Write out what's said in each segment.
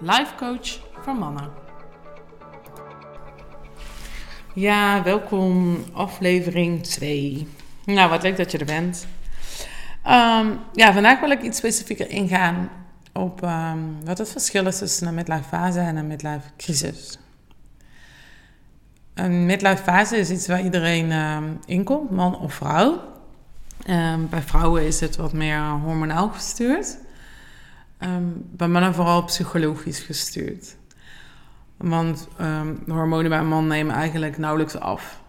life coach voor mannen. Ja, welkom aflevering 2. Nou, wat leuk dat je er bent. Ehm, ja, vandaag wil ik iets specifieker ingaan op ehm, wat het verschil is tussen een midlife fase en een midlife crisis. Een midlife fase is iets waar iedereen um, in komt, man of vrouw. bij vrouwen is het wat meer hormonaal gestuurd. Bij mannen vooral psychologisch gestuurd. Want de hormonen bij een man nemen eigenlijk nauwelijks af.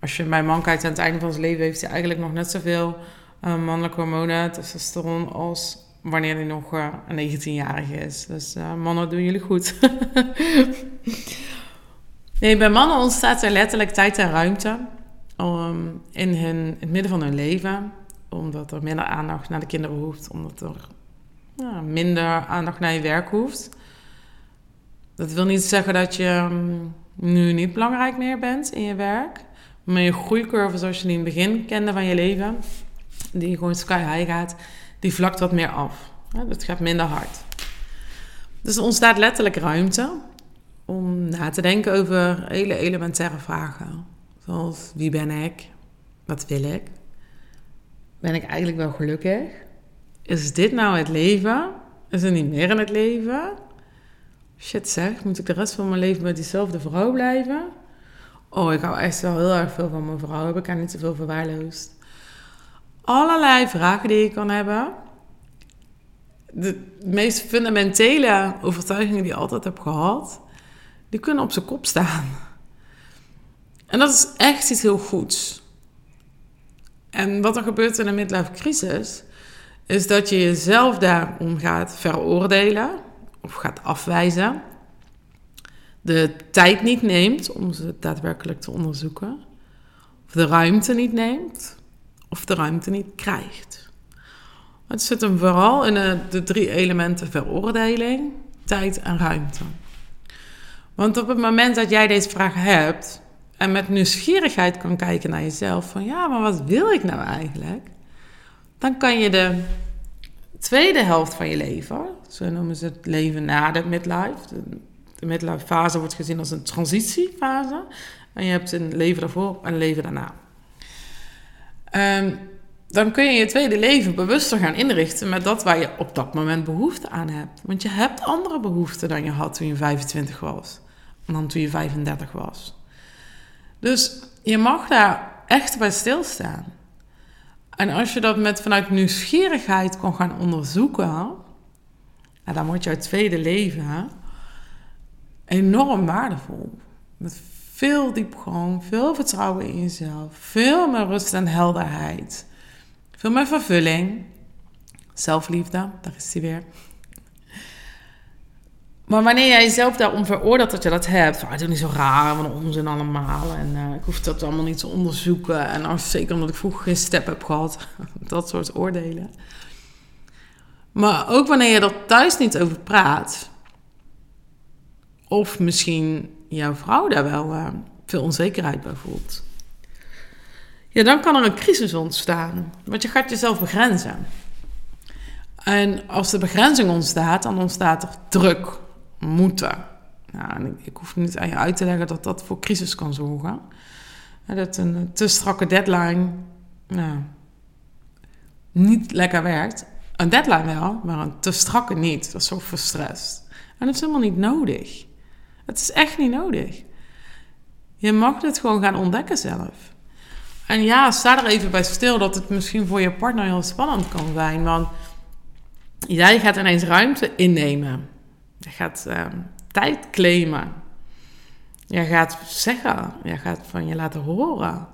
als je bij een man kijkt aan het einde van zijn leven, heeft hij eigenlijk nog net zoveel uh, mannelijke hormonen, testosteron, als wanneer hij nog uh, een 19-jarige is. Dus uh, mannen, doen jullie goed. nee, bij mannen ontstaat er letterlijk tijd en ruimte in, hun, in het midden van hun leven. Omdat er minder aandacht naar de kinderen hoeft. Omdat er minder aandacht naar je werk hoeft. Dat wil niet zeggen dat je um, nu niet belangrijk meer bent in je werk. Maar je groeicurve zoals je die in het begin kende van je leven... die gewoon sky high gaat die vlakt wat meer af. Dat gaat minder hard. Dus er ontstaat letterlijk ruimte om na te denken over hele elementaire vragen. Zoals wie ben ik? Wat wil ik? Ben ik eigenlijk wel gelukkig? Is dit nou het leven? Is er niet meer in het leven? Shit zeg, moet ik de rest van mijn leven met diezelfde vrouw blijven? Oh, ik hou echt wel heel erg veel van mijn vrouw. Heb ik haar niet zoveel verwaarloosd? allerlei vragen die je kan hebben. De meest fundamentele overtuigingen die je altijd hebt gehad, die kunnen op zijn kop staan. En dat is echt iets heel goeds. En wat er gebeurt in een midlife crisis, is dat je jezelf daarom gaat veroordelen of gaat afwijzen. De tijd niet neemt om ze daadwerkelijk te onderzoeken. Of de ruimte niet neemt of de ruimte niet krijgt. Het zit hem vooral in de, de drie elementen veroordeling, tijd en ruimte. Want op het moment dat jij deze vraag hebt en met nieuwsgierigheid kan kijken naar jezelf, van ja, maar wat wil ik nou eigenlijk? Dan kan je de tweede helft van je leven, zo noemen ze het leven na de midlife. De, de midlife fase wordt gezien als een transitiefase. En je hebt een leven daarvoor en een leven daarna. Um, dan kun je je tweede leven bewuster gaan inrichten met dat waar je op dat moment behoefte aan hebt. Want je hebt andere behoeften dan je had toen je 25 was. En dan toen je 35 was. Dus je mag daar echt bij stilstaan. En als je dat met vanuit nieuwsgierigheid kan gaan onderzoeken, dan wordt jouw tweede leven enorm waardevol. Met veel diepgang, veel vertrouwen in jezelf, veel meer rust en helderheid, veel meer vervulling, zelfliefde, daar is die weer. Maar wanneer jij jezelf daarom veroordeelt dat je dat hebt, van, is niet zo raar, wat een onzin allemaal. En uh, ik hoef dat allemaal niet te onderzoeken. En als, zeker omdat ik vroeger geen step heb gehad. dat soort oordelen. Maar ook wanneer je er thuis niet over praat. Of misschien jouw vrouw daar wel uh, veel onzekerheid bij voelt. Ja, dan kan er een crisis ontstaan. Want je gaat jezelf begrenzen. En als de begrenzing ontstaat, dan ontstaat er druk, moeten. Nou, ik, ik, hoef niet aan je uit te leggen dat dat voor crisis kan zorgen. Dat een te strakke deadline nou, niet lekker werkt. Een deadline wel, maar een te strakke niet. Dat is zo verstrest. En dat is helemaal niet nodig. Het is echt niet nodig. Je mag dit gewoon gaan ontdekken zelf. En ja, sta er even bij stil dat het misschien voor je partner heel spannend kan zijn. Want jij gaat ineens ruimte innemen. Je gaat uh, tijd claimen. Je gaat zeggen. Je gaat van je laten horen.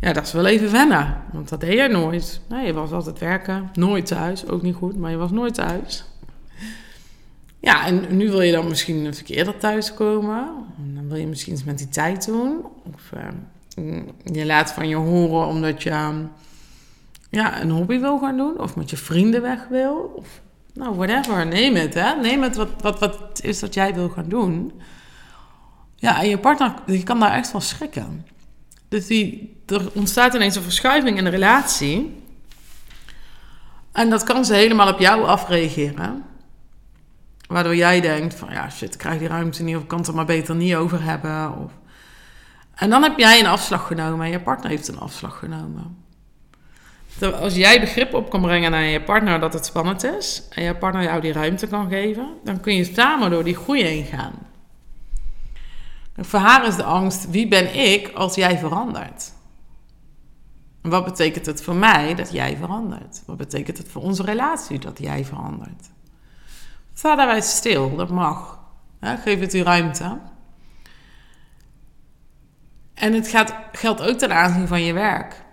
Ja, dat is wel even wennen. Want dat deed je nooit. Nee, je was altijd werken. Nooit thuis. Ook niet goed, maar je was nooit thuis. Ja, en nu wil je dan misschien een stuk eerder thuiskomen. Dan wil je misschien iets met die tijd doen. Of uh, je laat van je horen omdat je ja, een hobby wil gaan doen. Of met je vrienden weg wil. Of nou, whatever. Neem het, hè. Neem het wat, wat, wat is dat jij wil gaan doen. Ja, en je partner, je kan daar echt van schrikken. Dus die, er ontstaat ineens een verschuiving in de relatie. En dat kan ze helemaal op jou afreageren. Waardoor jij denkt van ja, shit, ik krijg die ruimte niet of ik kan het er maar beter niet over hebben. Of... En dan heb jij een afslag genomen en je partner heeft een afslag genomen. Als jij begrip op kan brengen naar je partner dat het spannend is en je partner jou die ruimte kan geven, dan kun je samen door die groei heen gaan. Voor haar is de angst: wie ben ik als jij verandert? Wat betekent het voor mij dat jij verandert? Wat betekent het voor onze relatie dat jij verandert? Sta daarbij stil, dat mag. geef het die ruimte. En het gaat, geldt ook ten aanzien van je werk.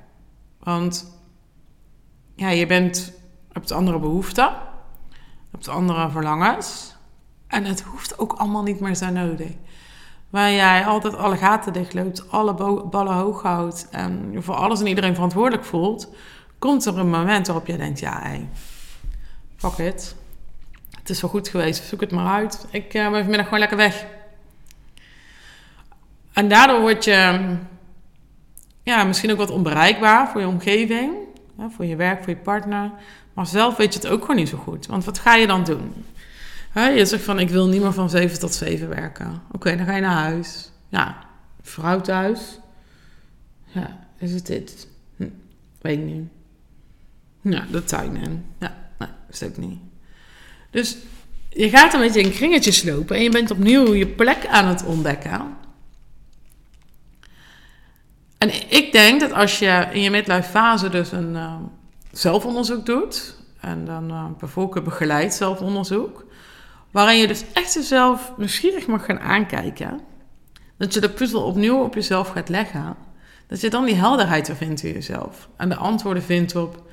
Want ja, je bent, hebt andere behoeften, hebt andere verlangens. En het hoeft ook allemaal niet meer zo nodig. Waar jij altijd alle gaten dichtloopt, alle ballen hoog houdt en voor alles en iedereen verantwoordelijk voelt, komt er een moment waarop je denkt: ja, hey, fuck it. Het is wel goed geweest, zoek het maar uit. Ik uh, ben vanmiddag gewoon lekker weg. En daardoor word je ja, misschien ook wat onbereikbaar voor je omgeving, voor je werk, voor je partner. Maar zelf weet je het ook gewoon niet zo goed. Want wat ga je dan doen? je zegt van, ik wil niet meer van 7 tot 7 werken. Oké, dan ga je naar huis. Ja, vrouw thuis. Ja, is het dit? Hm, weet ik niet. Ja, de tuin in. Ja, nee, is ook niet. Dus je gaat een beetje in kringetjes lopen en je bent opnieuw je plek aan het ontdekken. En ik denk dat als je in je midlife fase dus een uh, zelfonderzoek doet, en dan bijvoorbeeld begeleid zelfonderzoek, waarin je dus echt jezelf nieuwsgierig mag gaan aankijken, dat je de puzzel opnieuw op jezelf gaat leggen, dat je dan die helderheid weer vindt in jezelf en de antwoorden vindt op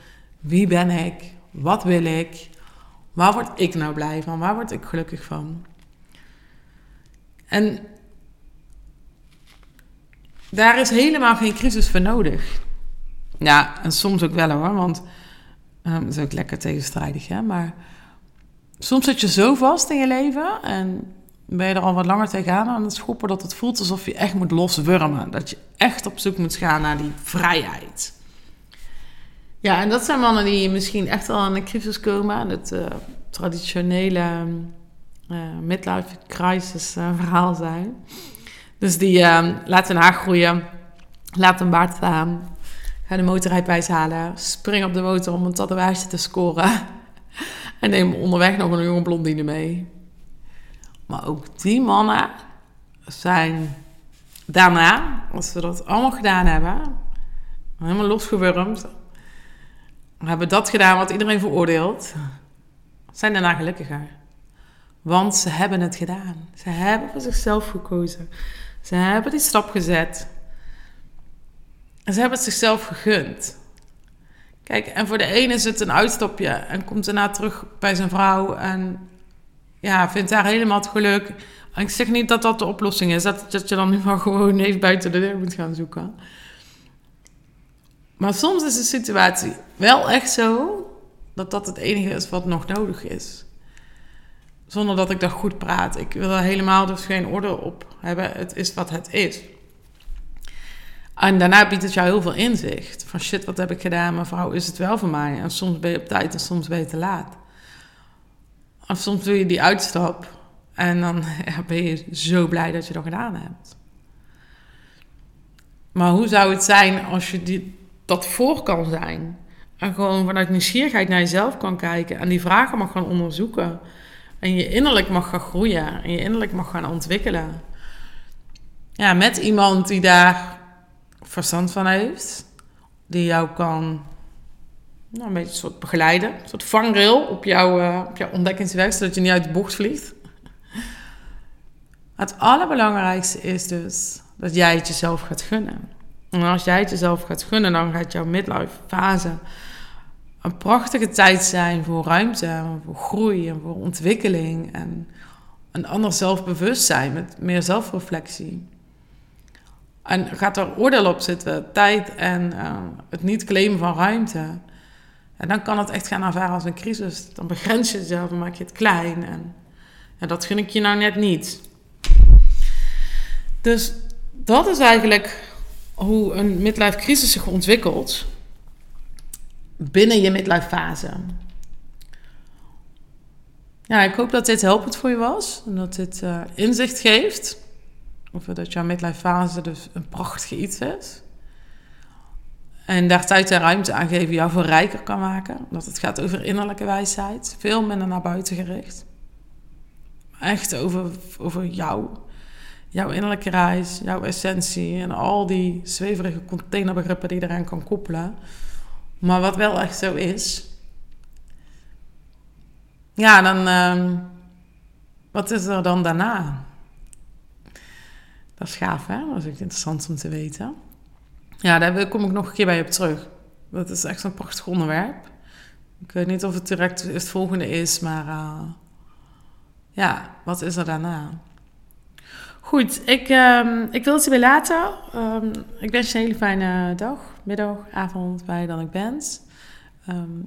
wie ben ik, wat wil ik, waar word ik nou blij van, waar word ik gelukkig van. En daar is helemaal geen crisis voor nodig. Ja, en soms ook wel hoor, want um, dat is ook lekker tegenstrijdig, hè. Maar soms zit je zo vast in je leven en ben je er al wat langer tegenaan aan het schoppen... dat het voelt alsof je echt moet loswurmen. Dat je echt op zoek moet gaan naar die vrijheid. Ja, en dat zijn mannen die misschien echt al aan een crisis komen. Het uh, traditionele uh, midlife crisis uh, verhaal zijn. Dus die uh, laat een haar groeien, laat een baard staan, ga de motorrijbewijs halen, spring op de motor om een tatoeage te scoren en neem onderweg nog een jonge blondine mee. Maar ook die mannen zijn daarna, als ze dat allemaal gedaan hebben, helemaal losgewurmd, hebben dat gedaan wat iedereen veroordeelt, zijn daarna gelukkiger. Want ze hebben het gedaan. Ze hebben voor zichzelf gekozen. Ze hebben die stap gezet. En ze hebben het zichzelf gegund. Kijk, en voor de ene is het een uitstapje en komt daarna terug bij zijn vrouw en ja, vindt daar helemaal het geluk. En ik zeg niet dat dat de oplossing is, dat, dat je dan nu maar gewoon even buiten de deur moet gaan zoeken. Maar soms is de situatie wel echt zo dat dat het enige is wat nog nodig is. Zonder dat ik dat goed praat. Ik wil er helemaal dus geen orde op hebben. Het is wat het is. En daarna biedt het jou heel veel inzicht. Van shit, wat heb ik gedaan? Mevrouw, is het wel voor mij? En soms ben je op tijd en soms ben je te laat. Of soms doe je die uitstap. En dan ben je zo blij dat je dat gedaan hebt. Maar hoe zou het zijn als je die, dat voor kan zijn? En gewoon vanuit nieuwsgierigheid naar jezelf kan kijken. En die vragen mag gaan onderzoeken. En je innerlijk mag gaan groeien. En je innerlijk mag gaan ontwikkelen. Ja, met iemand die daar verstand van heeft. Die jou kan nou, een beetje soort begeleiden. Een soort vangrail op, jouw uh, op jouw ontdekkingsweg. Zodat je niet uit de bocht vliegt. Het allerbelangrijkste is dus dat jij het jezelf gaat gunnen. En als jij het jezelf gaat gunnen, dan gaat jouw midlife fase een prachtige tijd zijn voor ruimte, voor groei en voor ontwikkeling en een ander zelfbewustzijn met meer zelfreflectie. En gaat er oordeel op zitten, tijd en uh, het niet claimen van ruimte. En dan kan het echt gaan ervaren als een crisis. Dan begrens je jezelf, dan maak je het klein. En, en dat vind ik je nou net niet. Dus dat is eigenlijk hoe een midlife crisis zich ontwikkelt binnen je midlife fase. Ja, ik hoop dat dit helpend voor je was en dat dit uh, inzicht geeft. Of dat jouw midlife fase dus een prachtig iets is. En daar tijd en ruimte aan geven jou voor rijker kan maken. Dat het gaat over innerlijke wijsheid. Veel minder naar buiten gericht. Echt over, over jou. Jouw innerlijke reis, jouw essentie en al die zweverige containerbegrippen die eraan kan koppelen. Maar wat wel echt zo is. Ja, dan. Uh, wat is er dan daarna? Dat is gaaf, hè? Dat is ook interessant om te weten. Ja, daar kom ik nog een keer bij op terug. Dat is echt zo'n prachtig onderwerp. Ik weet niet of het direct het volgende is, maar uh, ja, wat is er daarna? Goed, ik, um, ik wil het je weer laten. Um, ik wens je een hele fijne dag, middag, avond, waar je dan ook bent. Um,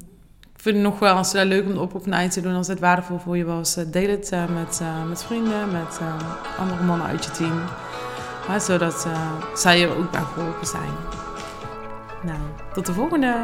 ik vind het nog wel als leuk om de oproep naar te doen. Als het waardevol voor je was, deel het uh, met, met vrienden, met andere mannen uit je team. Zodat zij er ook bij geholpen zijn. Nou, tot de volgende!